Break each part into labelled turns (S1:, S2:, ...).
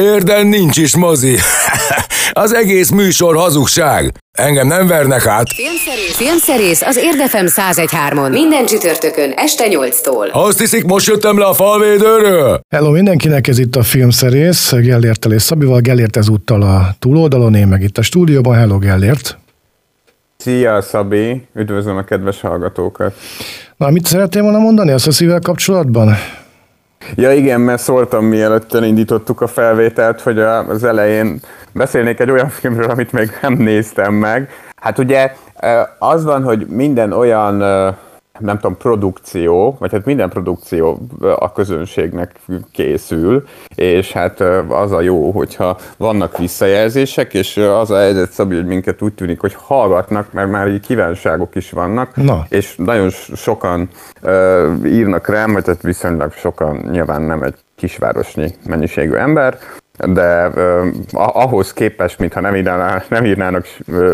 S1: Érden nincs is mozi. az egész műsor hazugság. Engem nem vernek át.
S2: Filmszerész, Filmszerész az Érdefem 1013-on. Minden csütörtökön este 8-tól.
S1: Azt hiszik, most jöttem le a falvédőről?
S3: Hello mindenkinek, ez itt a Filmszerész, Gellértel és Szabival, Gellért ezúttal a túloldalon, én meg itt a stúdióban. Hello Gellért!
S4: Szia Szabi, üdvözlöm a kedves hallgatókat!
S3: Na, mit szeretnél volna mondani a szível kapcsolatban?
S4: Ja igen, mert szóltam mielőtt elindítottuk a felvételt, hogy az elején beszélnék egy olyan filmről, amit még nem néztem meg. Hát ugye az van, hogy minden olyan nem tudom, produkció, vagy hát minden produkció a közönségnek készül, és hát az a jó, hogyha vannak visszajelzések, és az a helyzet Szabi, hogy minket úgy tűnik, hogy hallgatnak, mert már így kívánságok is vannak, Na. és nagyon sokan uh, írnak rám, vagy hát viszonylag sokan, nyilván nem egy kisvárosnyi mennyiségű ember, de uh, ahhoz képest, mintha nem írnának, nem írnának uh,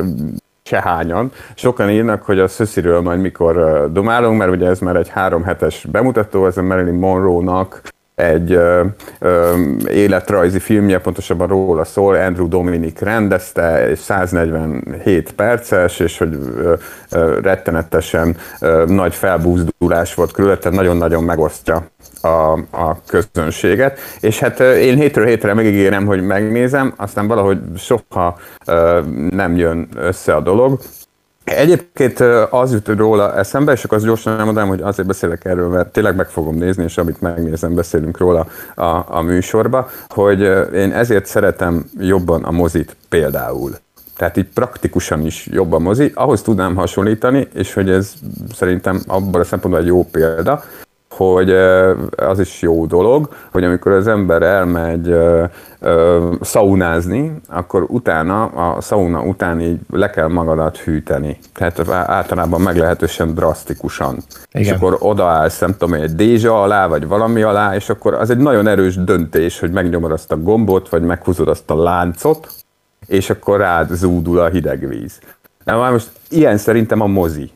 S4: sehányan. Sokan írnak, hogy a Szösziről majd mikor domálunk, mert ugye ez már egy három hetes bemutató, ez a Marilyn Monroe-nak egy ö, ö, életrajzi filmje, pontosabban róla szól, Andrew Dominic rendezte, és 147 perces, és hogy ö, ö, rettenetesen ö, nagy felbúzdulás volt körül, tehát nagyon-nagyon megosztja a, a közönséget, és hát én hétről hétre megígérem, hogy megnézem, aztán valahogy soha ö, nem jön össze a dolog, Egyébként az jut róla eszembe, és akkor az gyorsan elmondanám, hogy azért beszélek erről, mert tényleg meg fogom nézni, és amit megnézem, beszélünk róla a, a műsorba, hogy én ezért szeretem jobban a mozit például. Tehát így praktikusan is jobb a mozi, ahhoz tudnám hasonlítani, és hogy ez szerintem abban a szempontból egy jó példa, hogy az is jó dolog, hogy amikor az ember elmegy szaunázni, akkor utána, a szauna után így le kell magadat hűteni. Tehát általában meglehetősen drasztikusan. Igen. És akkor odaállsz, nem tudom, egy dézsa alá, vagy valami alá, és akkor az egy nagyon erős döntés, hogy megnyomod azt a gombot, vagy meghúzod azt a láncot, és akkor rád zúdul a hideg víz. Na, most ilyen szerintem a mozi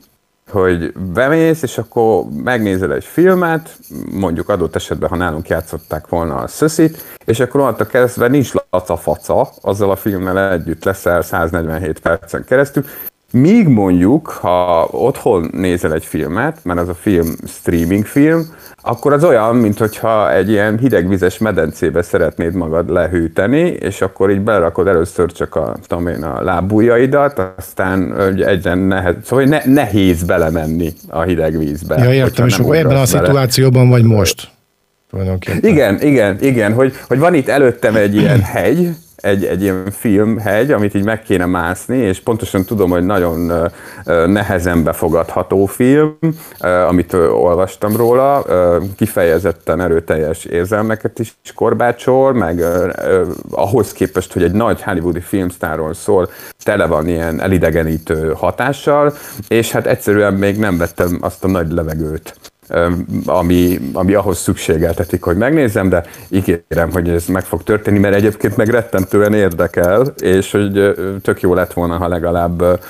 S4: hogy bemész, és akkor megnézel egy filmet, mondjuk adott esetben, ha nálunk játszották volna a szöszit, és akkor onnantól kezdve nincs laca-faca, azzal a filmmel együtt leszel 147 percen keresztül, Míg mondjuk, ha otthon nézel egy filmet, mert az a film streaming film, akkor az olyan, mintha egy ilyen hidegvizes medencébe szeretnéd magad lehűteni, és akkor így berakod először csak a, tudom én, a lábujjaidat, aztán egyre nehez, szóval ne, nehéz belemenni a hideg vízbe.
S3: Ja, értem, és akkor ebben a szituációban vagy most.
S4: Igen, igen, igen, hogy, hogy van itt előttem egy ilyen hegy, egy, egy ilyen filmhegy, amit így meg kéne mászni, és pontosan tudom, hogy nagyon nehezen befogadható film, amit olvastam róla, kifejezetten erőteljes érzelmeket is korbácsol, meg ahhoz képest, hogy egy nagy hollywoodi filmsztáról szól, tele van ilyen elidegenítő hatással, és hát egyszerűen még nem vettem azt a nagy levegőt ami, ami ahhoz szükségeltetik, hogy megnézzem, de ígérem, hogy ez meg fog történni, mert egyébként meg rettentően érdekel, és hogy tök jó lett volna, ha legalább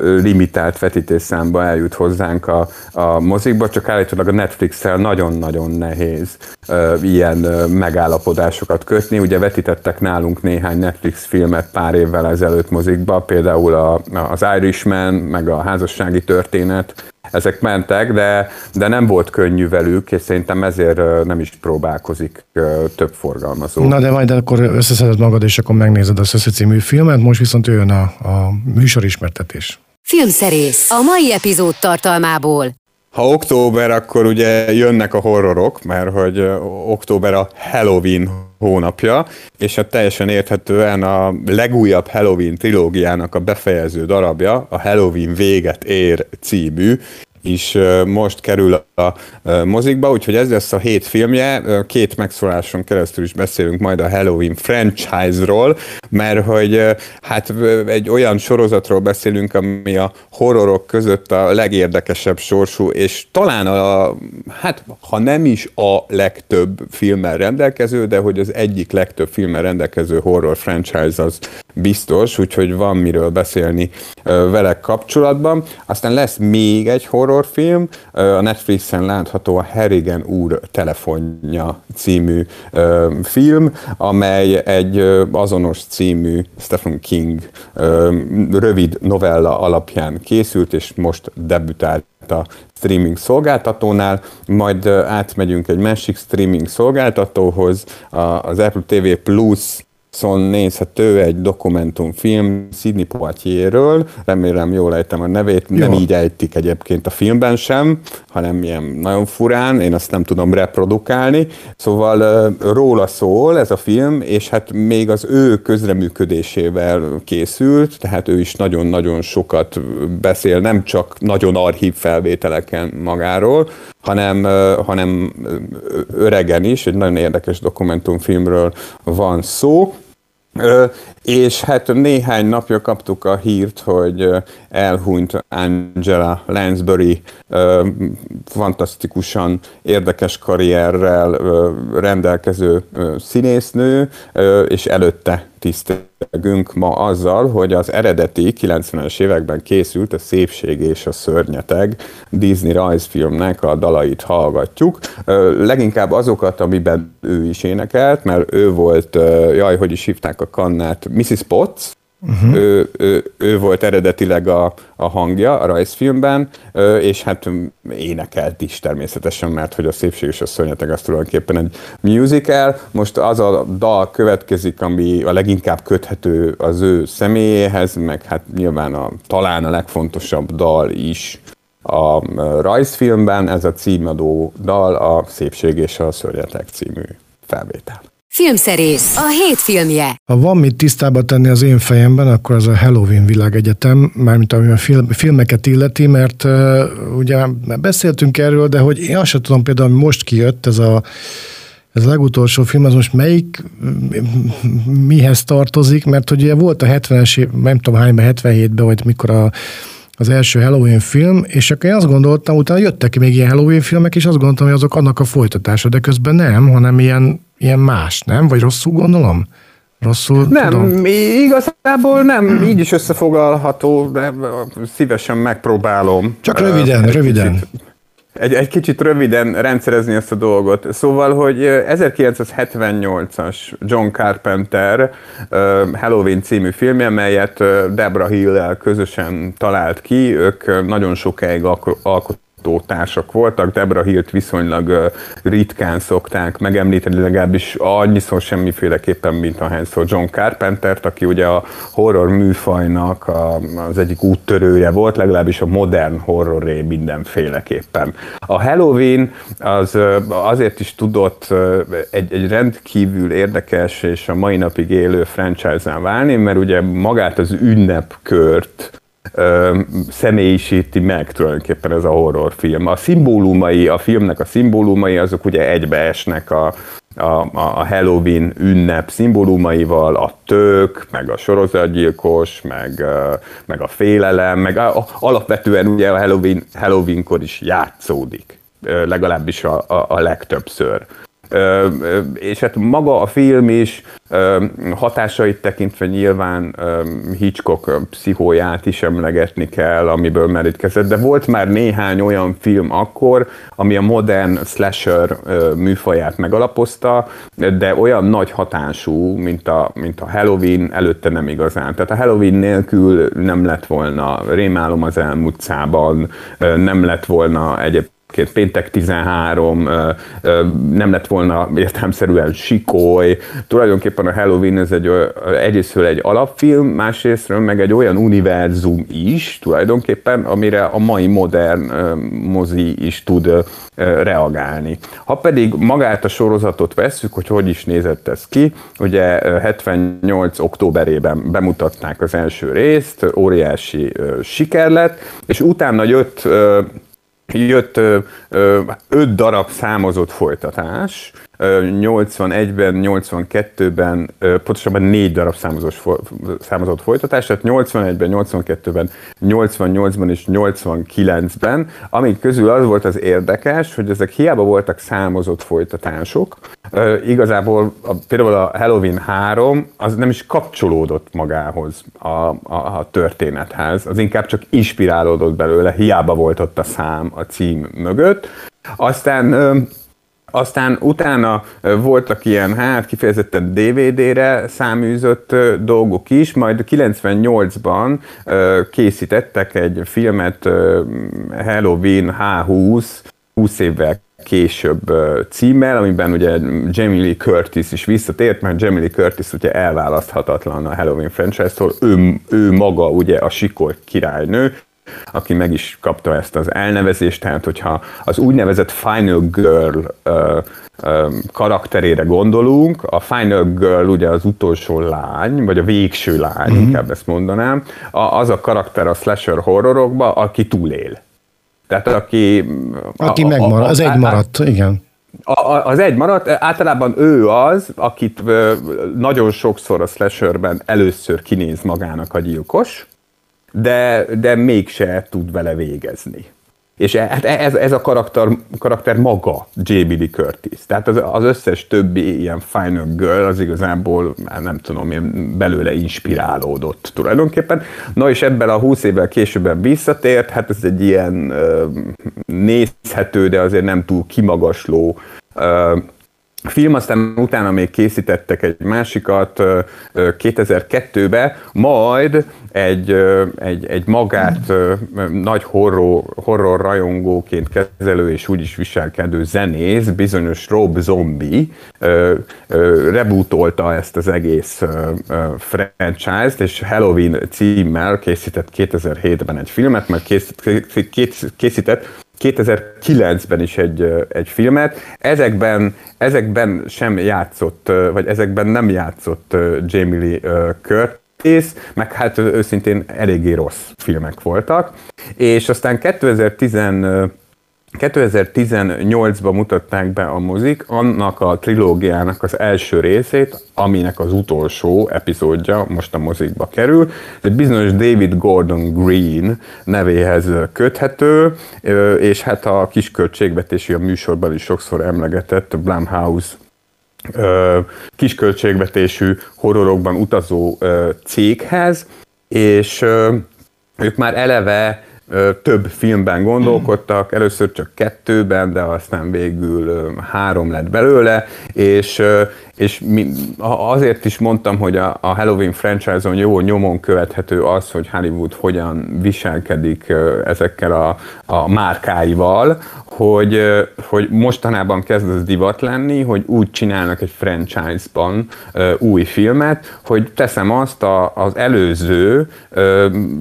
S4: limitált vetítésszámba eljut hozzánk a, a mozikba, csak állítólag a Netflix-el nagyon-nagyon nehéz ilyen megállapodásokat kötni. Ugye vetítettek nálunk néhány Netflix filmet pár évvel ezelőtt mozikba, például a, az Irishman, meg a házassági történet, ezek mentek, de, de nem volt könnyű velük, és szerintem ezért nem is próbálkozik több forgalmazó.
S3: Na de majd akkor összeszeded magad, és akkor megnézed a Szöszi című filmet, most viszont jön a, a műsor ismertetés.
S2: Filmszerész a mai epizód tartalmából.
S4: Ha október, akkor ugye jönnek a horrorok, mert hogy október a Halloween hónapja, és a teljesen érthetően a legújabb Halloween trilógiának a befejező darabja, a Halloween véget ér című, is most kerül a mozikba, úgyhogy ez lesz a hét filmje, két megszóláson keresztül is beszélünk majd a Halloween franchise-ról, mert hogy hát egy olyan sorozatról beszélünk, ami a horrorok között a legérdekesebb sorsú, és talán a, hát ha nem is a legtöbb filmmel rendelkező, de hogy az egyik legtöbb filmmel rendelkező horror franchise az biztos, úgyhogy van miről beszélni vele kapcsolatban. Aztán lesz még egy horrorfilm, a Netflixen látható a Harrigan úr telefonja című film, amely egy azonos című Stephen King rövid novella alapján készült, és most debütált a streaming szolgáltatónál, majd átmegyünk egy másik streaming szolgáltatóhoz, az Apple TV Plus Szon nézhető egy dokumentumfilm Sidney Poitierről, remélem jól ejtem a nevét, Jó. nem így ejtik egyébként a filmben sem, hanem ilyen nagyon furán, én azt nem tudom reprodukálni. Szóval róla szól ez a film, és hát még az ő közreműködésével készült, tehát ő is nagyon-nagyon sokat beszél, nem csak nagyon archív felvételeken magáról, hanem, hanem öregen is, egy nagyon érdekes dokumentumfilmről van szó. És hát néhány napja kaptuk a hírt, hogy elhunyt Angela Lansbury, fantasztikusan érdekes karrierrel rendelkező színésznő, és előtte tisztelgünk ma azzal, hogy az eredeti 90-es években készült a Szépség és a Szörnyeteg Disney rajzfilmnek a dalait hallgatjuk. Leginkább azokat, amiben ő is énekelt, mert ő volt, jaj, hogy is hívták a kannát, Mrs. Potts, Uh-huh. Ő, ő, ő volt eredetileg a, a hangja a rajzfilmben, és hát énekelt is természetesen, mert hogy a szépség és a szörnyeteg az tulajdonképpen egy musical. Most az a dal következik, ami a leginkább köthető az ő személyéhez, meg hát nyilván a, talán a legfontosabb dal is a rajzfilmben, ez a címadó dal, a Szépség és a Szörnyetek című felvétel.
S2: Filmszerész, a hét filmje.
S3: Ha van mit tisztába tenni az én fejemben, akkor az a Halloween világegyetem, mármint ami a film, filmeket illeti, mert uh, ugye beszéltünk erről, de hogy én azt sem tudom például, hogy most kijött ez a ez a legutolsó film, az most melyik mihez tartozik, mert ugye volt a 70-es év, nem tudom hányban, 77-ben, vagy mikor a az első Halloween film, és akkor én azt gondoltam, utána jöttek még ilyen Halloween filmek, és azt gondoltam, hogy azok annak a folytatása, de közben nem, hanem ilyen, ilyen más, nem? Vagy rosszul gondolom? Rosszul
S4: Nem, tudom? igazából nem, így is összefoglalható, de szívesen megpróbálom.
S3: Csak röviden, uh, röviden.
S4: Kicsit, egy, egy kicsit röviden rendszerezni ezt a dolgot. Szóval, hogy 1978-as John Carpenter Halloween című filmje, melyet Debra Hill-el közösen talált ki, ők nagyon sokáig alkották társak voltak, Debra Hilt viszonylag ritkán szokták megemlíteni, legalábbis annyiszor semmiféleképpen, mint ahányszor John Carpentert, aki ugye a horror műfajnak az egyik úttörője volt, legalábbis a modern horroré mindenféleképpen. A Halloween az azért is tudott egy, egy rendkívül érdekes és a mai napig élő franchise-án válni, mert ugye magát az ünnepkört ö, személyisíti meg tulajdonképpen ez a horrorfilm. A szimbólumai, a filmnek a szimbólumai azok ugye egybeesnek a, a, a Halloween ünnep szimbólumaival, a tök, meg a sorozatgyilkos, meg, meg a félelem, meg a, alapvetően ugye a Halloween, Halloweenkor is játszódik, legalábbis a, a, a legtöbbször és hát maga a film is hatásait tekintve nyilván Hitchcock pszichóját is emlegetni kell, amiből merítkezett, de volt már néhány olyan film akkor, ami a modern slasher műfaját megalapozta, de olyan nagy hatású, mint a, mint a Halloween, előtte nem igazán. Tehát a Halloween nélkül nem lett volna Rémálom az elmúltszában, nem lett volna egyéb péntek 13, nem lett volna értelmszerűen sikoly. Tulajdonképpen a Halloween ez egy, egyrésztről egy alapfilm, másrésztről meg egy olyan univerzum is tulajdonképpen, amire a mai modern mozi is tud reagálni. Ha pedig magát a sorozatot vesszük, hogy hogy is nézett ez ki, ugye 78. októberében bemutatták az első részt, óriási siker lett, és utána jött jött ö, ö, öt darab számozott folytatás, 81-ben, 82-ben, pontosabban négy darab számozós, számozott folytatás, tehát 81-ben, 82-ben, 88-ban és 89-ben, amik közül az volt az érdekes, hogy ezek hiába voltak számozott folytatások, igazából a, például a Halloween 3 az nem is kapcsolódott magához a, a, a történethez, az inkább csak inspirálódott belőle, hiába volt ott a szám a cím mögött. Aztán aztán utána voltak ilyen, hát kifejezetten DVD-re száműzött dolgok is, majd 98-ban készítettek egy filmet Halloween H20, 20 évvel később címmel, amiben ugye Jamie Lee Curtis is visszatért, mert Jamie Lee Curtis ugye elválaszthatatlan a Halloween franchise-tól, ő, ő maga ugye a sikoly királynő, aki meg is kapta ezt az elnevezést, tehát hogyha az úgynevezett Final Girl ö, ö, karakterére gondolunk, a Final Girl ugye az utolsó lány, vagy a végső lány, mm-hmm. inkább ezt mondanám, a, az a karakter a slasher horrorokban, aki túlél. Tehát aki...
S3: Aki a, megmarad, az egy maradt, igen.
S4: A, az egy maradt, általában ő az, akit nagyon sokszor a slasherben először kinéz magának a gyilkos, de, de mégse tud vele végezni. És e, hát ez, ez a karakter, karakter maga J.B. Lee Curtis. Tehát az, az összes többi ilyen Final Girl az igazából, hát nem tudom, én belőle inspirálódott tulajdonképpen. Na és ebben a 20 évvel későbben visszatért, hát ez egy ilyen nézhető, de azért nem túl kimagasló film, aztán utána még készítettek egy másikat 2002-be, majd egy, egy, egy magát nagy horror, horror rajongóként kezelő és úgy is viselkedő zenész, bizonyos Rob Zombie rebootolta ezt az egész franchise-t, és Halloween címmel készített 2007-ben egy filmet, mert készített 2009-ben is egy, egy filmet. Ezekben, ezekben sem játszott, vagy ezekben nem játszott Jamie Lee Curtis, meg hát őszintén eléggé rossz filmek voltak. És aztán 2010 2018-ban mutatták be a mozik annak a trilógiának az első részét, aminek az utolsó epizódja most a mozikba kerül. Ez egy bizonyos David Gordon Green nevéhez köthető, és hát a kisköltségvetési a műsorban is sokszor emlegetett Blumhouse kisköltségvetésű horrorokban utazó céghez, és ők már eleve több filmben gondolkodtak, először csak kettőben, de aztán végül három lett belőle, és, és azért is mondtam, hogy a, Halloween franchise-on jó nyomon követhető az, hogy Hollywood hogyan viselkedik ezekkel a, a márkáival, hogy, hogy mostanában kezd ez divat lenni, hogy úgy csinálnak egy franchise-ban új filmet, hogy teszem azt a, az előző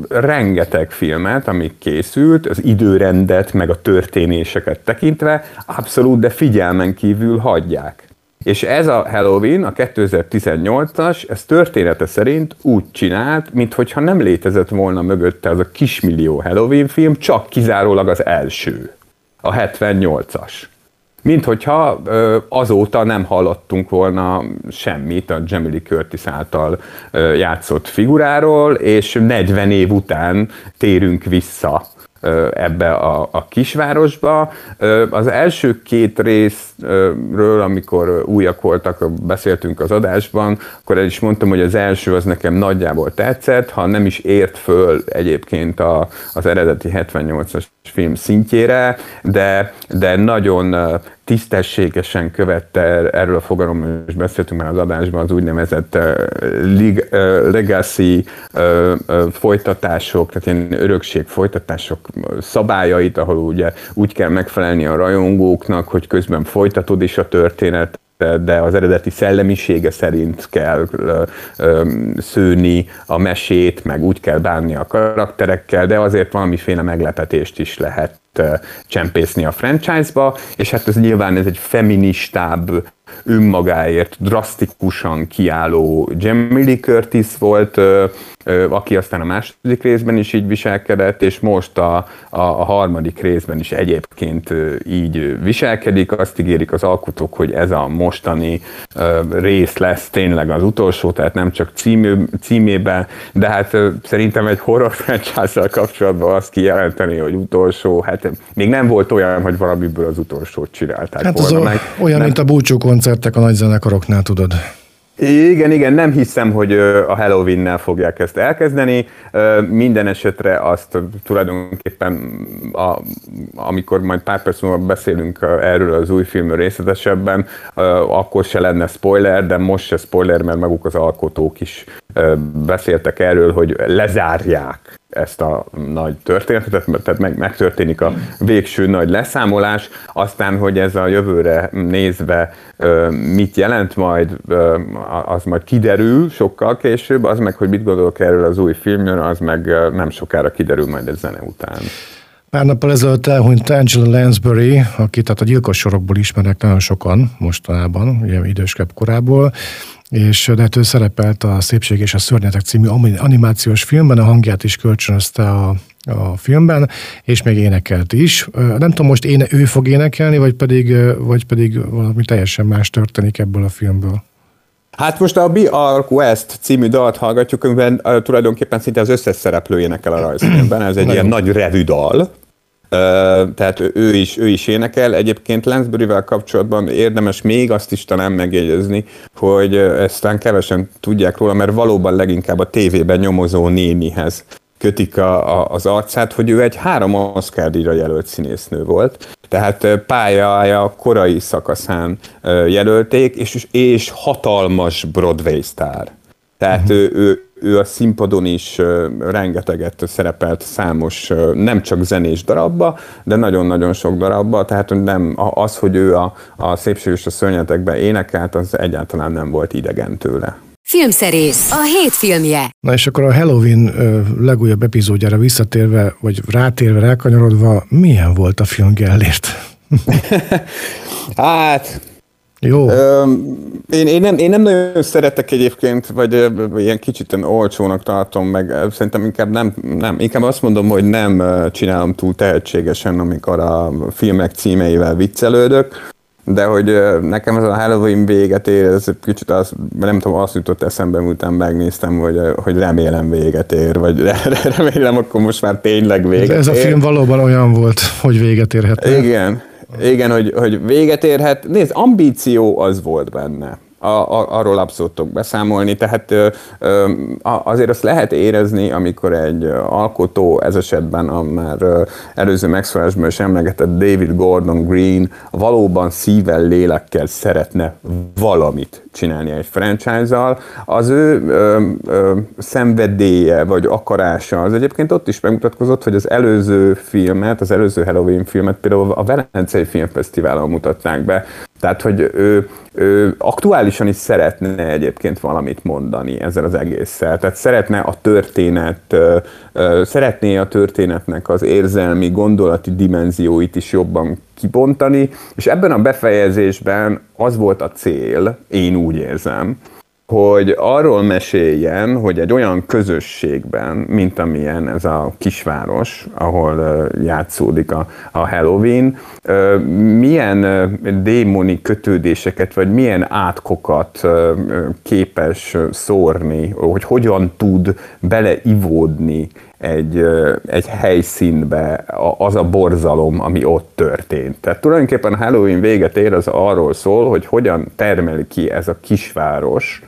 S4: rengeteg filmet, készült, az időrendet, meg a történéseket tekintve, abszolút, de figyelmen kívül hagyják. És ez a Halloween, a 2018-as, ez története szerint úgy csinált, mintha nem létezett volna mögötte az a kismillió Halloween film, csak kizárólag az első a 78-as. Mint hogyha azóta nem hallottunk volna semmit a Jamie Lee Curtis által játszott figuráról, és 40 év után térünk vissza ebbe a, a kisvárosba. Az első két részről, amikor újak voltak, beszéltünk az adásban, akkor el is mondtam, hogy az első az nekem nagyjából tetszett, ha nem is ért föl egyébként a, az eredeti 78-as film szintjére, de, de nagyon tisztességesen követte, erről a fogalomról is beszéltünk már az adásban, az úgynevezett legacy folytatások, tehát ilyen örökség folytatások szabályait, ahol ugye úgy kell megfelelni a rajongóknak, hogy közben folytatod is a történet, de az eredeti szellemisége szerint kell szőni a mesét, meg úgy kell bánni a karakterekkel, de azért valamiféle meglepetést is lehet csempészni a franchise-ba, és hát ez nyilván ez egy feministább önmagáért drasztikusan kiálló Jamie Lee Curtis volt, aki aztán a második részben is így viselkedett, és most a, a, a harmadik részben is egyébként így viselkedik. Azt ígérik az alkotók, hogy ez a mostani rész lesz tényleg az utolsó, tehát nem csak című, címében, de hát szerintem egy horror franchise kapcsolatban azt kijelenteni, hogy utolsó, hát még nem volt olyan, hogy valamiből az utolsót csinálták
S3: hát volna. Az meg. Olyan, nem... mint a búcsú koncertek a nagy zenekaroknál, tudod.
S4: Igen, igen, nem hiszem, hogy a Halloween-nel fogják ezt elkezdeni. Minden esetre azt tulajdonképpen, a, amikor majd pár perc múlva beszélünk erről az új filmről részletesebben, akkor se lenne spoiler, de most se spoiler, mert maguk az alkotók is beszéltek erről, hogy lezárják ezt a nagy történetet, tehát meg, megtörténik a végső nagy leszámolás, aztán, hogy ez a jövőre nézve mit jelent majd, az majd kiderül sokkal később, az meg, hogy mit gondolok erről az új filmről, az meg nem sokára kiderül majd egy zene után.
S3: Pár nappal ezelőtt elhunyt Angela Lansbury, akit tehát a gyilkos sorokból ismernek nagyon sokan mostanában, ugye idősebb korából, és de hát ő szerepelt a Szépség és a Szörnyetek című animációs filmben, a hangját is kölcsönözte a, a filmben, és még énekelt is. Nem tudom, most én, ő fog énekelni, vagy pedig, vagy pedig valami teljesen más történik ebből a filmből.
S4: Hát most a Be Our West című dalt hallgatjuk, amiben uh, tulajdonképpen szinte az összes szereplő énekel a rajzfilmben. Ez egy ilyen nagy revű dal tehát ő is, ő is énekel. Egyébként Lansbury-vel kapcsolatban érdemes még azt is talán megjegyezni, hogy ezt talán kevesen tudják róla, mert valóban leginkább a tévében nyomozó nénihez kötik a, a, az arcát, hogy ő egy három Oscar díjra jelölt színésznő volt. Tehát pályája korai szakaszán jelölték, és, és hatalmas Broadway sztár. Tehát uh-huh. ő, ő, ő a színpadon is rengeteget szerepelt számos, nem csak zenés darabba, de nagyon-nagyon sok darabba, tehát nem, az, hogy ő a, a szépség és a szörnyetekben énekelt, az egyáltalán nem volt idegen tőle.
S2: Filmszerész, a hét filmje.
S3: Na és akkor a Halloween legújabb epizódjára visszatérve, vagy rátérve, rákanyarodva, milyen volt a film Gellért?
S4: hát,
S3: jó.
S4: Én, én, nem, én nem nagyon szeretek egyébként, vagy ilyen kicsit olcsónak tartom, meg szerintem inkább nem, nem, inkább azt mondom, hogy nem csinálom túl tehetségesen, amikor a filmek címeivel viccelődök, de hogy nekem ez a Halloween véget ér, ez kicsit az, nem tudom, azt jutott eszembe, miután megnéztem, hogy, hogy remélem véget ér, vagy remélem, akkor most már tényleg véget
S3: Ez a film valóban olyan volt, hogy véget érhet.
S4: Igen, igen, hogy, hogy véget érhet. Nézd, ambíció az volt benne a, a, arról abszolút tudok beszámolni, tehát ö, ö, azért azt lehet érezni, amikor egy alkotó, ez esetben a már ö, előző megszólásban is emlegetett David Gordon Green valóban szívvel, lélekkel szeretne valamit csinálni egy franchise-zal, az ő ö, ö, szenvedélye vagy akarása az egyébként ott is megmutatkozott, hogy az előző filmet, az előző Halloween filmet például a Velencei Filmfesztiválon mutatták be, tehát, hogy ő, ő aktuálisan is szeretne egyébként valamit mondani ezzel az egésszel. Tehát szeretne a történet, szeretné a történetnek az érzelmi, gondolati dimenzióit is jobban kibontani, és ebben a befejezésben az volt a cél, én úgy érzem, hogy arról meséljen, hogy egy olyan közösségben, mint amilyen ez a kisváros, ahol játszódik a, Halloween, milyen démoni kötődéseket, vagy milyen átkokat képes szórni, hogy hogyan tud beleivódni egy, egy helyszínbe az a borzalom, ami ott történt. Tehát tulajdonképpen a Halloween véget ér, az arról szól, hogy hogyan termeli ki ez a kisváros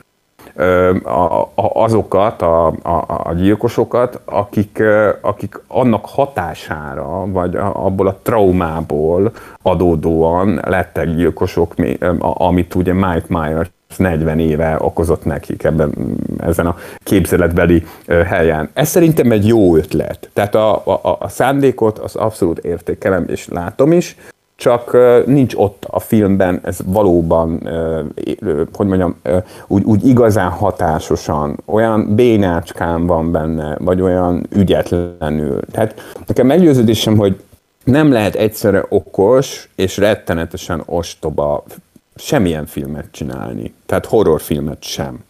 S4: azokat a, a, a gyilkosokat, akik, akik annak hatására, vagy abból a traumából adódóan lettek gyilkosok, amit ugye Mike Myers 40 éve okozott nekik ebben, ezen a képzeletbeli helyen. Ez szerintem egy jó ötlet. Tehát a, a, a szándékot az abszolút értékelem és látom is, csak nincs ott a filmben, ez valóban, hogy mondjam, úgy, úgy igazán hatásosan, olyan bénácskán van benne, vagy olyan ügyetlenül. Tehát nekem meggyőződésem, hogy nem lehet egyszerre okos és rettenetesen ostoba semmilyen filmet csinálni. Tehát horrorfilmet sem.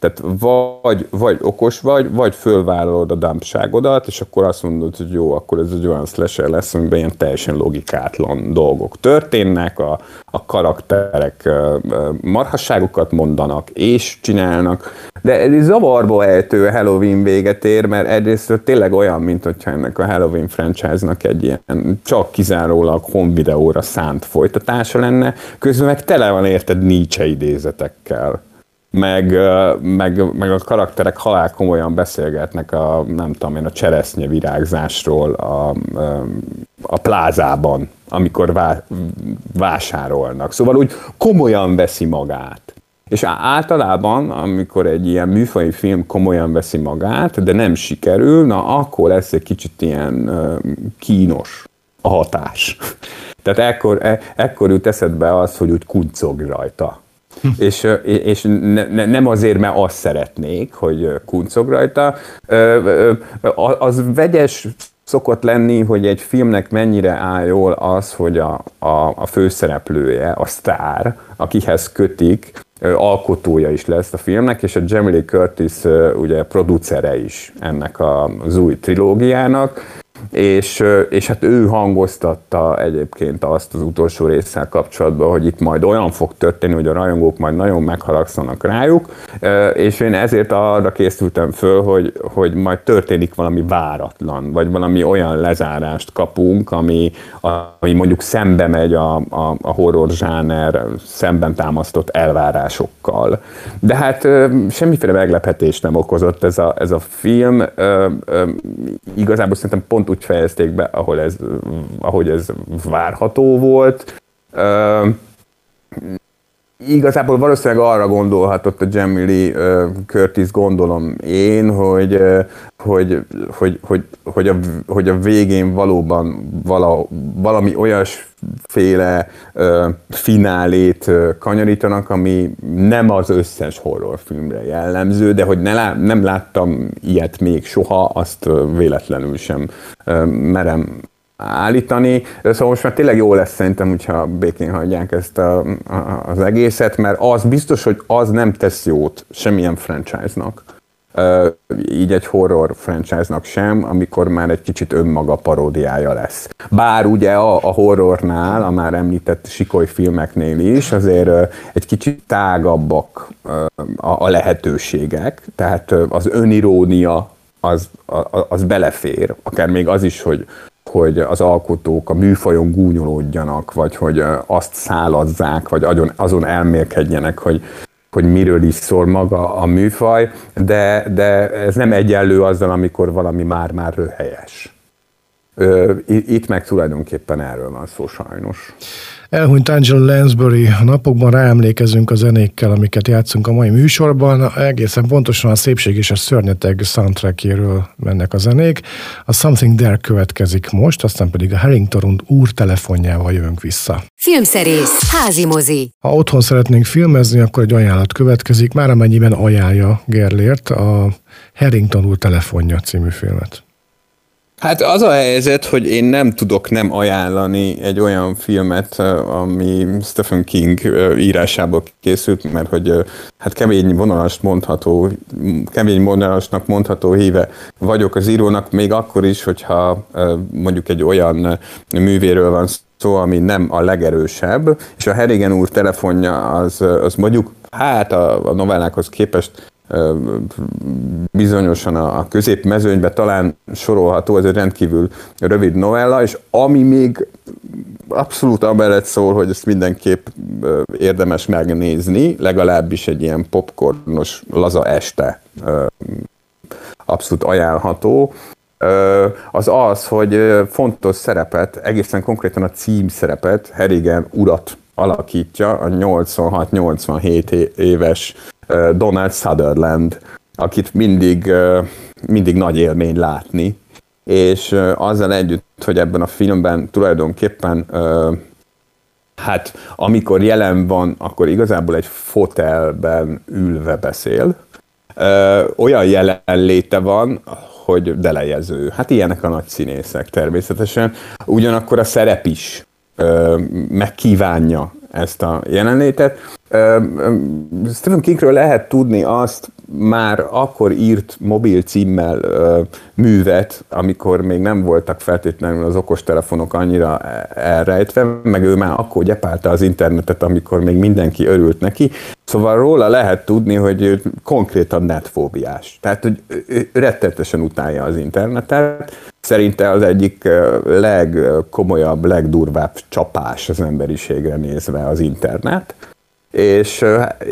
S4: Tehát vagy, vagy okos vagy, vagy fölvállalod a dumpságodat, és akkor azt mondod, hogy jó, akkor ez egy olyan slasher lesz, amiben ilyen teljesen logikátlan dolgok történnek, a, a karakterek marhasságokat mondanak és csinálnak, de ez zavarba ejtő Halloween véget ér, mert egyrészt tényleg olyan, mint hogyha ennek a Halloween franchise-nak egy ilyen csak kizárólag home videóra szánt folytatása lenne, közben meg tele van érted Nietzsche idézetekkel meg, meg, meg a karakterek halál komolyan beszélgetnek a, nem tudom én, a cseresznye virágzásról a, a plázában, amikor vá, vásárolnak. Szóval úgy komolyan veszi magát. És általában, amikor egy ilyen műfai film komolyan veszi magát, de nem sikerül, na akkor lesz egy kicsit ilyen kínos a hatás. Tehát ekkor, e, ekkor jut eszedbe az, hogy úgy kuncog rajta és, és ne, ne, nem azért, mert azt szeretnék, hogy kuncog rajta. Az vegyes szokott lenni, hogy egy filmnek mennyire áll jól az, hogy a, a, a főszereplője, a sztár, akihez kötik, alkotója is lesz a filmnek, és a Jamie Lee Curtis ugye producere is ennek az új trilógiának, és, és hát ő hangoztatta egyébként azt az utolsó résszel kapcsolatban, hogy itt majd olyan fog történni, hogy a rajongók majd nagyon megharagszanak rájuk, és én ezért arra készültem föl, hogy, hogy majd történik valami váratlan, vagy valami olyan lezárást kapunk, ami, ami mondjuk szembe megy a, a, a horror zsáner szemben támasztott elvárásokkal. De hát semmiféle meglepetést nem okozott ez a, ez a film. Igazából szerintem pont úgy fejezték be, ahol ez, ahogy ez várható volt. Igazából valószínűleg arra gondolhatott a Jamie Lee Curtis, gondolom én, hogy, hogy, hogy, hogy, hogy, a, hogy a végén valóban vala, valami olyasféle uh, finálét uh, kanyarítanak, ami nem az összes horrorfilmre jellemző, de hogy ne lá, nem láttam ilyet még soha, azt véletlenül sem uh, merem állítani. Szóval most már tényleg jó lesz szerintem, hogyha békén hagyják ezt a, a, az egészet, mert az biztos, hogy az nem tesz jót semmilyen franchise-nak. Uh, így egy horror franchise-nak sem, amikor már egy kicsit önmaga paródiája lesz. Bár ugye a, a horrornál, a már említett sikoly filmeknél is azért uh, egy kicsit tágabbak uh, a, a lehetőségek, tehát az önirónia az, az belefér, akár még az is, hogy hogy az alkotók a műfajon gúnyolódjanak, vagy hogy azt szálazzák, vagy azon, elmélkedjenek, hogy, hogy miről is szól maga a műfaj, de, de ez nem egyenlő azzal, amikor valami már-már röhelyes. Itt meg tulajdonképpen erről van szó sajnos.
S3: Elhunyt Angela Lansbury, a napokban ráemlékezünk a zenékkel, amiket játszunk a mai műsorban. Egészen pontosan a Szépség és a Szörnyeteg soundtrackjéről mennek a zenék. A Something There következik most, aztán pedig a Harrington úr telefonjával jövünk vissza.
S2: Filmszerész, házi mozi.
S3: Ha otthon szeretnénk filmezni, akkor egy ajánlat következik, már amennyiben ajánlja Gerlért a Harrington úr telefonja című filmet.
S4: Hát az a helyzet, hogy én nem tudok nem ajánlani egy olyan filmet, ami Stephen King írásából készült, mert hogy hát kemény vonalas mondható, kemény vonalasnak mondható híve vagyok az írónak, még akkor is, hogyha mondjuk egy olyan művéről van szó, ami nem a legerősebb, és a Herigen úr telefonja az, az mondjuk hát a, a novellákhoz képest bizonyosan a középmezőnybe talán sorolható, ez egy rendkívül rövid novella, és ami még abszolút amellett szól, hogy ezt mindenképp érdemes megnézni, legalábbis egy ilyen popcornos laza este abszolút ajánlható, az az, hogy fontos szerepet, egészen konkrétan a cím szerepet, Herigen urat alakítja, a 86-87 éves Donald Sutherland, akit mindig, mindig nagy élmény látni, és azzal együtt, hogy ebben a filmben tulajdonképpen hát amikor jelen van, akkor igazából egy fotelben ülve beszél. Olyan jelenléte van, hogy delejező. Hát ilyenek a nagy színészek természetesen. Ugyanakkor a szerep is megkívánja ezt a jelenlétet. Stephen Kingről lehet tudni azt, már akkor írt mobil címmel művet, amikor még nem voltak feltétlenül az okostelefonok annyira e, elrejtve, meg ő már akkor gyepálta az internetet, amikor még mindenki örült neki. Szóval róla lehet tudni, hogy ő konkrétan netfóbiás. Tehát, hogy rettetesen utálja az internetet. Szerinte az egyik legkomolyabb, legdurvább csapás az emberiségre nézve az internet és,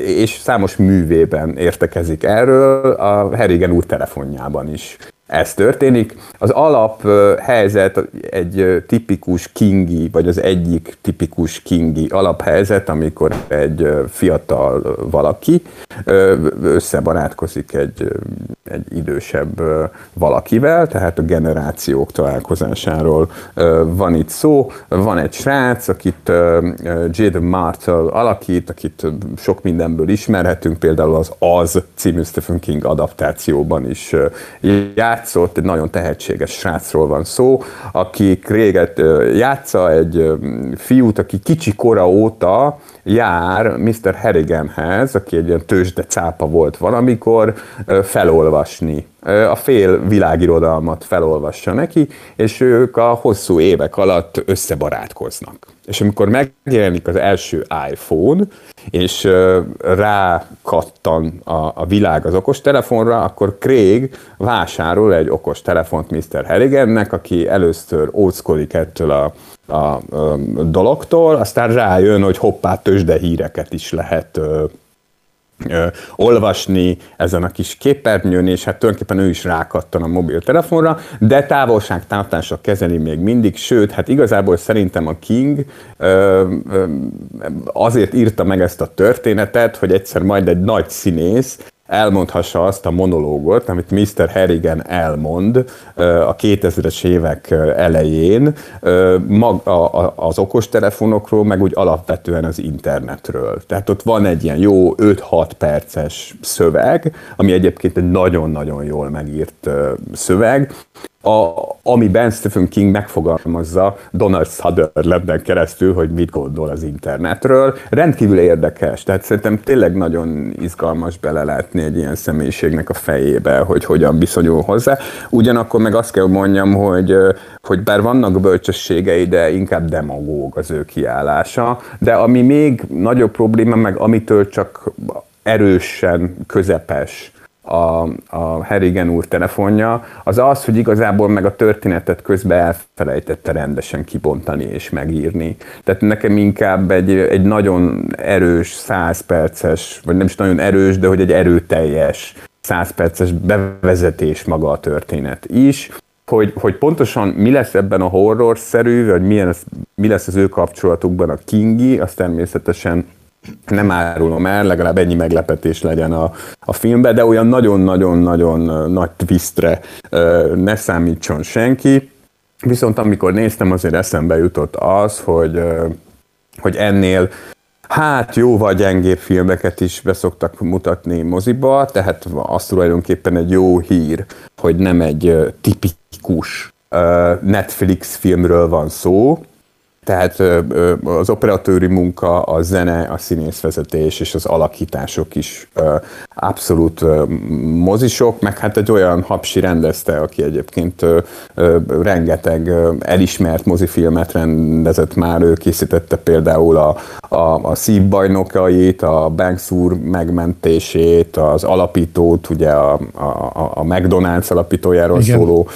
S4: és számos művében értekezik erről, a Herigen úr telefonjában is ez történik. Az alap helyzet egy tipikus kingi, vagy az egyik tipikus kingi alaphelyzet, amikor egy fiatal valaki összebarátkozik egy, egy idősebb valakivel, tehát a generációk találkozásáról van itt szó. Van egy srác, akit Jade Martel alakít, akit sok mindenből ismerhetünk, például az Az című Stephen King adaptációban is játszott, egy nagyon tehetséges srácról van szó, aki réget játsza egy fiút, aki kicsi kora óta jár Mr. Harriganhez, aki egy ilyen tőzsde cápa volt valamikor, felolvasni. A fél világirodalmat felolvassa neki, és ők a hosszú évek alatt összebarátkoznak. És amikor megjelenik az első iPhone, és rákattan a, a világ az okostelefonra, akkor Craig vásárol egy okostelefont Mr. Harrigannek, aki először óckodik ettől a, a, a dologtól, aztán rájön, hogy hoppá, tőzsde híreket is lehet ö, olvasni ezen a kis képernyőn, és hát tulajdonképpen ő is rákattan a mobiltelefonra, de távolságtartásra kezeli még mindig, sőt, hát igazából szerintem a King ö, ö, azért írta meg ezt a történetet, hogy egyszer majd egy nagy színész elmondhassa azt a monológot, amit Mr. Harrigan elmond a 2000-es évek elején az okostelefonokról, meg úgy alapvetően az internetről. Tehát ott van egy ilyen jó 5-6 perces szöveg, ami egyébként egy nagyon-nagyon jól megírt szöveg, a, amiben Stephen King megfogalmazza Donald Sutherlanden keresztül, hogy mit gondol az internetről. Rendkívül érdekes, tehát szerintem tényleg nagyon izgalmas belelátni egy ilyen személyiségnek a fejébe, hogy hogyan viszonyul hozzá. Ugyanakkor meg azt kell mondjam, hogy, hogy bár vannak bölcsességei, de inkább demagóg az ő kiállása, de ami még nagyobb probléma, meg amitől csak erősen közepes a, a Harrigan úr telefonja, az az, hogy igazából meg a történetet közben elfelejtette rendesen kibontani és megírni. Tehát nekem inkább egy, egy nagyon erős, száz perces, vagy nem is nagyon erős, de hogy egy erőteljes száz perces bevezetés maga a történet is, hogy, hogy pontosan mi lesz ebben a horror-szerű, vagy milyen, mi lesz az ő kapcsolatukban a Kingi, az természetesen nem árulom el, legalább ennyi meglepetés legyen a, a filmben, de olyan nagyon-nagyon-nagyon nagy twistre ne számítson senki. Viszont amikor néztem, azért eszembe jutott az, hogy, hogy ennél Hát jóval gyengébb filmeket is beszoktak mutatni moziba, tehát az tulajdonképpen egy jó hír, hogy nem egy tipikus Netflix filmről van szó, tehát az operatőri munka, a zene, a színészvezetés és az alakítások is abszolút mozisok, meg hát egy olyan hapsi rendezte, aki egyébként rengeteg elismert mozifilmet rendezett már, ő készítette például a, a, a szívbajnokait, a Banks úr megmentését, az alapítót, ugye a, a, a McDonald's alapítójáról Igen. szóló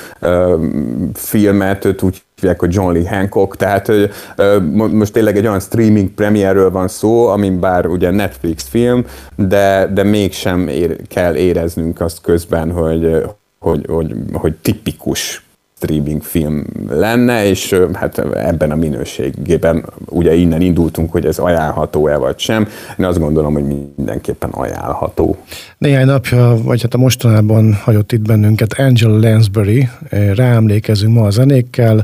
S4: filmet, őt úgy hívják, hogy John Lee Hancock, tehát most tényleg egy olyan streaming premierről van szó, amin bár ugye Netflix film, de, de mégsem ér, kell éreznünk azt közben, hogy, hogy, hogy, hogy tipikus streaming film lenne, és hát ebben a minőségében ugye innen indultunk, hogy ez ajánlható-e vagy sem. Én azt gondolom, hogy mindenképpen ajánlható.
S3: Néhány napja, vagy hát a mostanában hagyott itt bennünket Angela Lansbury, ráemlékezünk ma a zenékkel,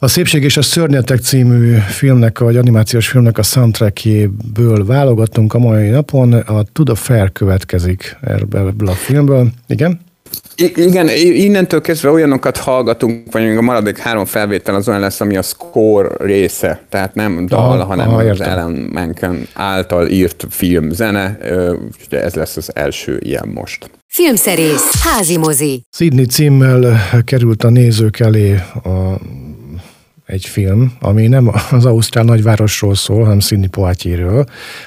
S3: a Szépség és a Szörnyetek című filmnek, vagy animációs filmnek a soundtrackjéből válogattunk a mai napon. A the Fair következik ebből a filmből. Igen?
S4: Igen, innentől kezdve olyanokat hallgatunk, vagy a maradék három felvétel az olyan lesz, ami a score része, tehát nem dal, aha, hanem aha, az Alan Menken által írt film zene, úgyhogy ez lesz az első ilyen most.
S2: Filmszerész, házi mozi.
S3: Sydney címmel került a nézők elé a egy film, ami nem az Ausztrál nagyvárosról szól, hanem Sidney Poitierről.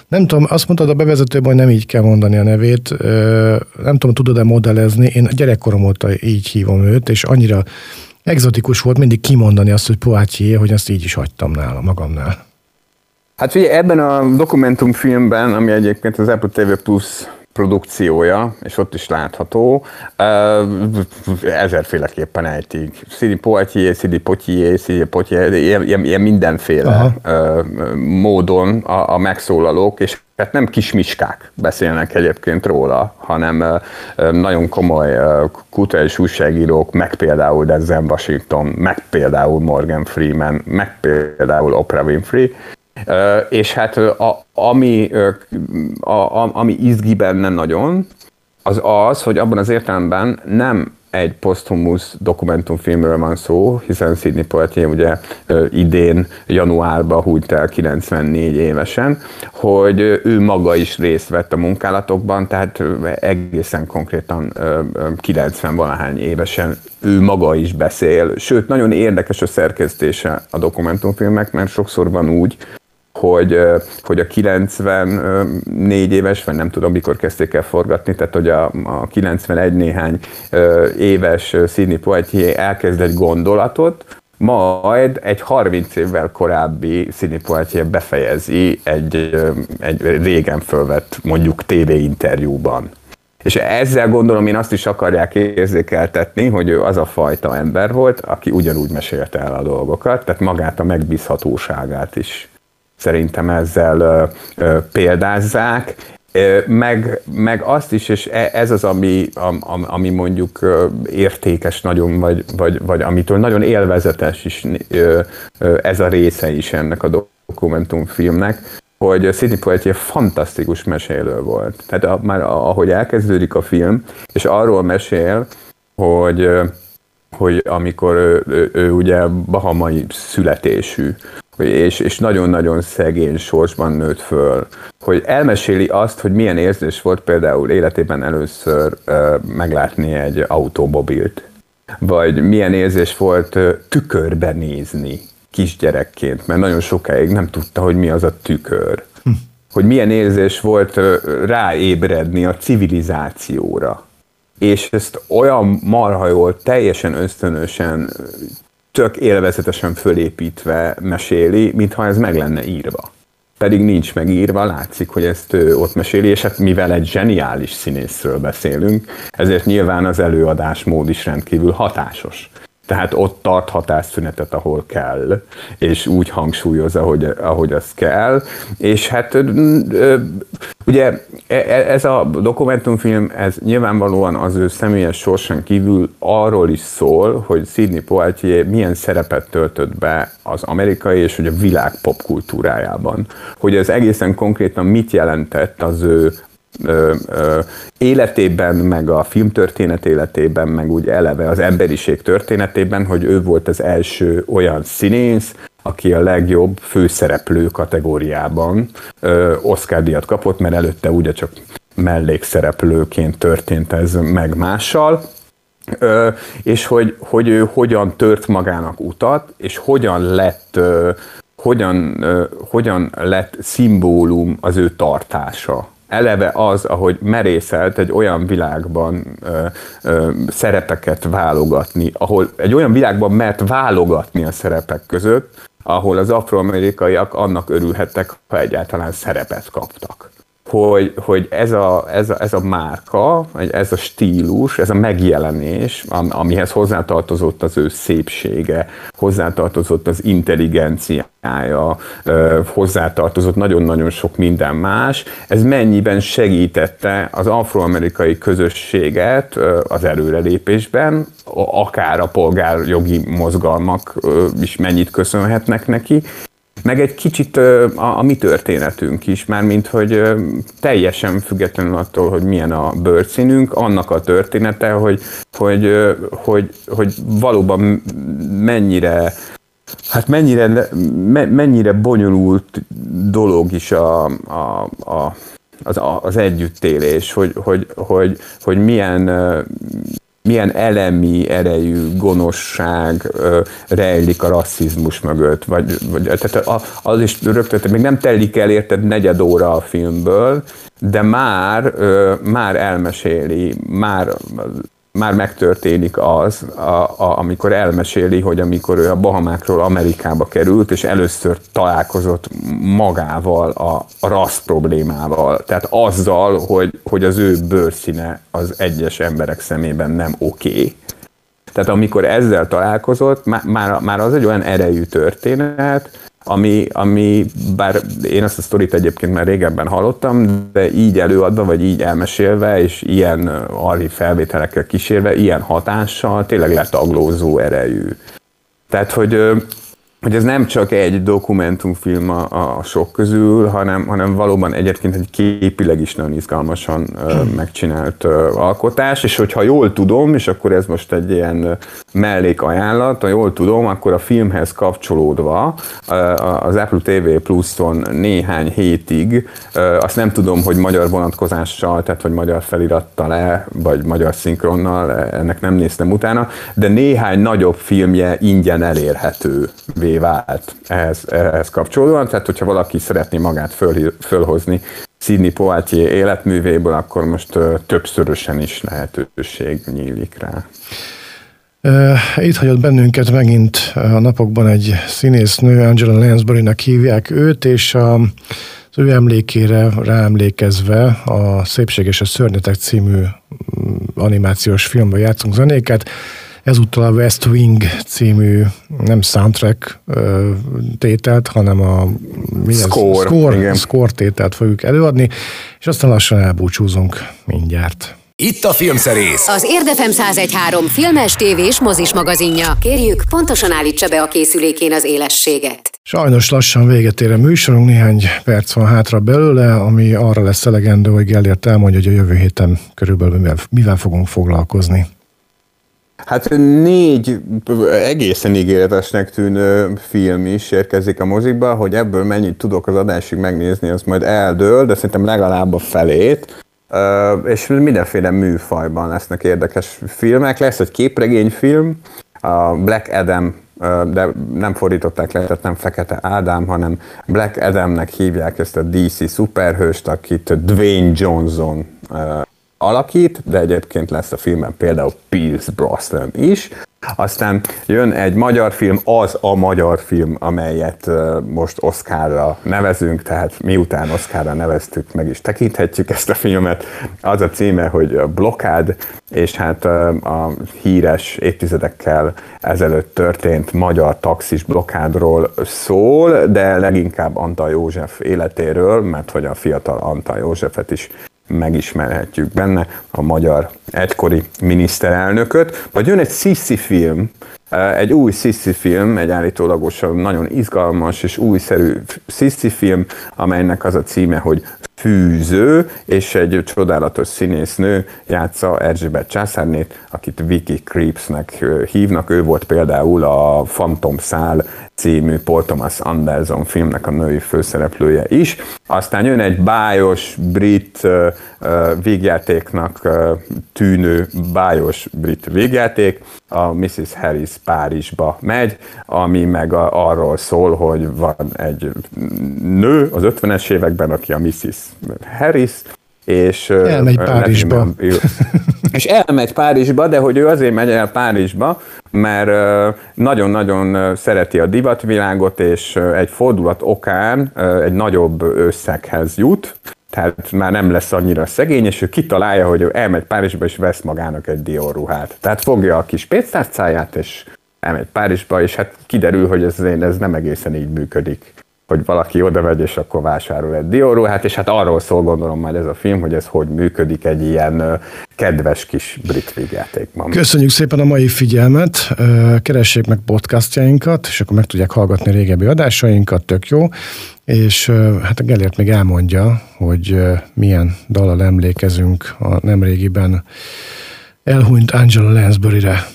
S3: Nem tudom, azt mondtad a bevezetőben, hogy nem így kell mondani a nevét. Nem tudom, tudod-e modellezni. Én gyerekkorom óta így hívom őt, és annyira egzotikus volt mindig kimondani azt, hogy Poitier, hogy azt így is hagytam nála, magamnál.
S4: Hát ugye ebben a dokumentumfilmben, ami egyébként az Apple TV Plus produkciója, és ott is látható, ezerféleképpen ejtik. Szidi Poitier, Szidi Potier, Szidi Potier, ilyen, ilyen mindenféle Aha. módon a, a megszólalók, és hát nem kismiskák beszélnek egyébként róla, hanem nagyon komoly kulturális újságírók, meg például Denzel Washington, meg például Morgan Freeman, meg például Oprah Winfrey, és hát a, ami, a, a, ami izgi benne nagyon, az az, hogy abban az értelemben nem egy poszthumusz dokumentumfilmről van szó, hiszen Sidney Poitier ugye idén januárban hújt el 94 évesen, hogy ő maga is részt vett a munkálatokban, tehát egészen konkrétan 90 valahány évesen ő maga is beszél, sőt nagyon érdekes a szerkesztése a dokumentumfilmek, mert sokszor van úgy, hogy, hogy a 94 éves, vagy nem tudom mikor kezdték el forgatni, tehát hogy a, a 91 néhány éves Sidney Poitier elkezd egy gondolatot, majd egy 30 évvel korábbi Sidney befejezi egy, egy régen fölvett mondjuk TV interjúban. És ezzel gondolom én azt is akarják érzékeltetni, hogy ő az a fajta ember volt, aki ugyanúgy mesélte el a dolgokat, tehát magát a megbízhatóságát is szerintem ezzel példázzák, meg, meg azt is, és e, ez az, ami, ami mondjuk értékes nagyon, vagy, vagy, vagy amitől nagyon élvezetes is ez a része is ennek a dokumentumfilmnek, hogy Sidney Poitier fantasztikus mesélő volt. Tehát a, már ahogy elkezdődik a film, és arról mesél, hogy hogy amikor ő, ő, ő ugye bahamai születésű, és, és nagyon-nagyon szegény sorsban nőtt föl, hogy elmeséli azt, hogy milyen érzés volt például életében először uh, meglátni egy autómobilt, vagy milyen érzés volt uh, tükörbe nézni kisgyerekként, mert nagyon sokáig nem tudta, hogy mi az a tükör. Hm. Hogy milyen érzés volt uh, ráébredni a civilizációra. És ezt olyan marha jól, teljesen ösztönösen tök élvezetesen fölépítve meséli, mintha ez meg lenne írva. Pedig nincs megírva, látszik, hogy ezt ő ott meséli, és hát mivel egy zseniális színészről beszélünk, ezért nyilván az előadásmód is rendkívül hatásos tehát ott tart hatásszünetet, ahol kell, és úgy hangsúlyozza, ahogy, ahogy az kell. És hát ugye e, e, ez a dokumentumfilm, ez nyilvánvalóan az ő személyes sorsan kívül arról is szól, hogy Sidney Poitier milyen szerepet töltött be az amerikai és hogy a világ popkultúrájában. Hogy ez egészen konkrétan mit jelentett az ő ö, ö, életében, meg a filmtörténet életében, meg úgy eleve az emberiség történetében, hogy ő volt az első olyan színész, aki a legjobb főszereplő kategóriában ö, Oscar díjat kapott, mert előtte ugye csak mellékszereplőként történt ez meg mással. Ö, és hogy, hogy ő hogyan tört magának utat, és hogyan lett, ö, hogyan, ö, hogyan lett szimbólum az ő tartása eleve az, ahogy merészelt egy olyan világban ö, ö, szerepeket válogatni, ahol egy olyan világban mert válogatni a szerepek között, ahol az afroamerikaiak annak örülhettek, ha egyáltalán szerepet kaptak hogy, hogy ez, a, ez, a, ez a márka, ez a stílus, ez a megjelenés, amihez hozzátartozott az ő szépsége, hozzátartozott az intelligenciája, hozzátartozott nagyon-nagyon sok minden más, ez mennyiben segítette az afroamerikai közösséget az előrelépésben, akár a polgárjogi mozgalmak is mennyit köszönhetnek neki, meg egy kicsit a, a mi történetünk is, mármint hogy teljesen függetlenül attól, hogy milyen a bőrszínünk, annak a története, hogy, hogy, hogy, hogy valóban mennyire Hát mennyire, me, mennyire bonyolult dolog is a, a, a, az, az együttélés, hogy, hogy, hogy, hogy milyen, milyen elemi erejű gonoszság ö, rejlik a rasszizmus mögött. Vagy, vagy tehát az is rögtön, még nem telik el érted negyed óra a filmből, de már, ö, már elmeséli, már már megtörténik az, a, a, amikor elmeséli, hogy amikor ő a Bahamákról Amerikába került, és először találkozott magával, a, a rassz problémával. Tehát azzal, hogy, hogy az ő bőrszíne az egyes emberek szemében nem oké. Okay. Tehát amikor ezzel találkozott, már, már, az egy olyan erejű történet, ami, ami bár én ezt a sztorit egyébként már régebben hallottam, de így előadva, vagy így elmesélve, és ilyen arri felvételekkel kísérve, ilyen hatással tényleg letaglózó erejű. Tehát, hogy hogy ez nem csak egy dokumentumfilm a, a sok közül, hanem, hanem valóban egyébként egy képileg is nagyon izgalmasan uh, megcsinált uh, alkotás, és hogyha jól tudom, és akkor ez most egy ilyen mellékajánlat, ha jól tudom, akkor a filmhez kapcsolódva az Apple TV Plus-on néhány hétig, uh, azt nem tudom, hogy magyar vonatkozással, tehát hogy magyar felirattal le, vagy magyar szinkronnal, ennek nem néztem utána, de néhány nagyobb filmje ingyen elérhető vált ehhez, ehhez kapcsolódóan, tehát hogyha valaki szeretné magát föl, fölhozni Sidney Poitier életművéből, akkor most többszörösen is lehetőség nyílik rá.
S3: Itt hagyott bennünket megint a napokban egy színésznő, Angela Lansbury-nak hívják őt, és a, az ő emlékére ráemlékezve a Szépség és a Szörnyetek című mm, animációs filmben játszunk zenéket. Ezúttal a West Wing című nem soundtrack tételt, hanem a
S4: mi score,
S3: score, igen. score tételt fogjuk előadni, és aztán lassan elbúcsúzunk mindjárt.
S1: Itt a Filmszerész.
S2: Az Érdefem 1013 filmes, tévés, mozis magazinja. Kérjük, pontosan állítsa be a készülékén az élességet.
S3: Sajnos lassan véget ér a műsorunk, néhány perc van hátra belőle, ami arra lesz elegendő, hogy Gellért elmondja, hogy a jövő héten körülbelül mivel, mivel fogunk foglalkozni.
S4: Hát négy egészen ígéretesnek tűnő film is érkezik a mozikba, hogy ebből mennyit tudok az adásig megnézni, az majd eldől, de szerintem legalább a felét. És mindenféle műfajban lesznek érdekes filmek. Lesz egy képregényfilm, a Black Adam de nem fordították le, tehát nem Fekete Ádám, hanem Black Adamnek hívják ezt a DC szuperhőst, akit Dwayne Johnson alakít, de egyébként lesz a filmben például Pierce Brosnan is. Aztán jön egy magyar film, az a magyar film, amelyet most Oscarra nevezünk, tehát miután Oscarra neveztük, meg is tekinthetjük ezt a filmet. Az a címe, hogy Blokád, és hát a híres évtizedekkel ezelőtt történt magyar taxis blokádról szól, de leginkább Antal József életéről, mert hogy a fiatal Antal Józsefet is megismerhetjük benne a magyar egykori miniszterelnököt, vagy jön egy Sissi film, eh, egy új Sissi film, egy állítólagosan nagyon izgalmas és újszerű Sissi film, amelynek az a címe, hogy fűző, és egy csodálatos színésznő játsza Erzsébet császárnét, akit Vicky Creepsnek hívnak. Ő volt például a Phantom Szál című Paul Thomas Anderson filmnek a női főszereplője is. Aztán jön egy bájos brit uh, végjátéknak uh, tűnő bájos brit végjáték, a Mrs. Harris Párizsba megy, ami meg a, arról szól, hogy van egy nő az 50-es években, aki a Mrs. Harris, és
S3: elmegy Párizsba.
S4: és elmegy Párizsba, de hogy ő azért megy el Párizsba, mert nagyon-nagyon szereti a divatvilágot, és egy fordulat okán egy nagyobb összeghez jut, tehát már nem lesz annyira szegény, és ő kitalálja, hogy ő elmegy Párizsba, és vesz magának egy Dior ruhát. Tehát fogja a kis pénztárcáját, és elmegy Párizsba, és hát kiderül, hogy ez, ez nem egészen így működik hogy valaki oda megy, és akkor vásárol egy dióruhát, és hát arról szól gondolom majd ez a film, hogy ez hogy működik egy ilyen kedves kis brit vígjátékban.
S3: Köszönjük szépen a mai figyelmet, keressék meg podcastjainkat, és akkor meg tudják hallgatni régebbi adásainkat, tök jó, és hát a Gellért még elmondja, hogy milyen dallal emlékezünk a nemrégiben elhunyt Angela Lansbury-re.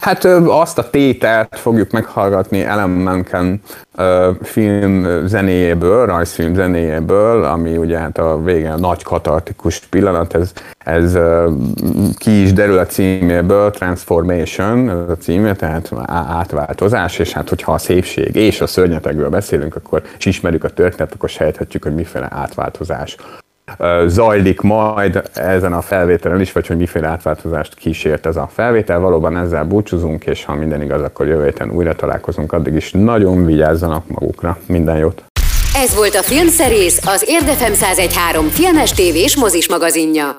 S4: Hát azt a tételt fogjuk meghallgatni Ellen Menken film zenéjéből, rajzfilm zenéjéből, ami ugye hát a végén nagy katartikus pillanat, ez, ez ki is derül a címéből, Transformation, a címe, tehát átváltozás, és hát hogyha a szépség és a szörnyetekből beszélünk, akkor és ismerjük a történetet, akkor sejthetjük, hogy miféle átváltozás zajlik majd ezen a felvételen is, vagy hogy miféle átváltozást kísért ez a felvétel. Valóban ezzel búcsúzunk, és ha minden igaz, akkor jövő héten újra találkozunk. Addig is nagyon vigyázzanak magukra. Minden jót!
S2: Ez volt a Filmszerész, az Érdefem 1013 filmes tévés mozis magazinja.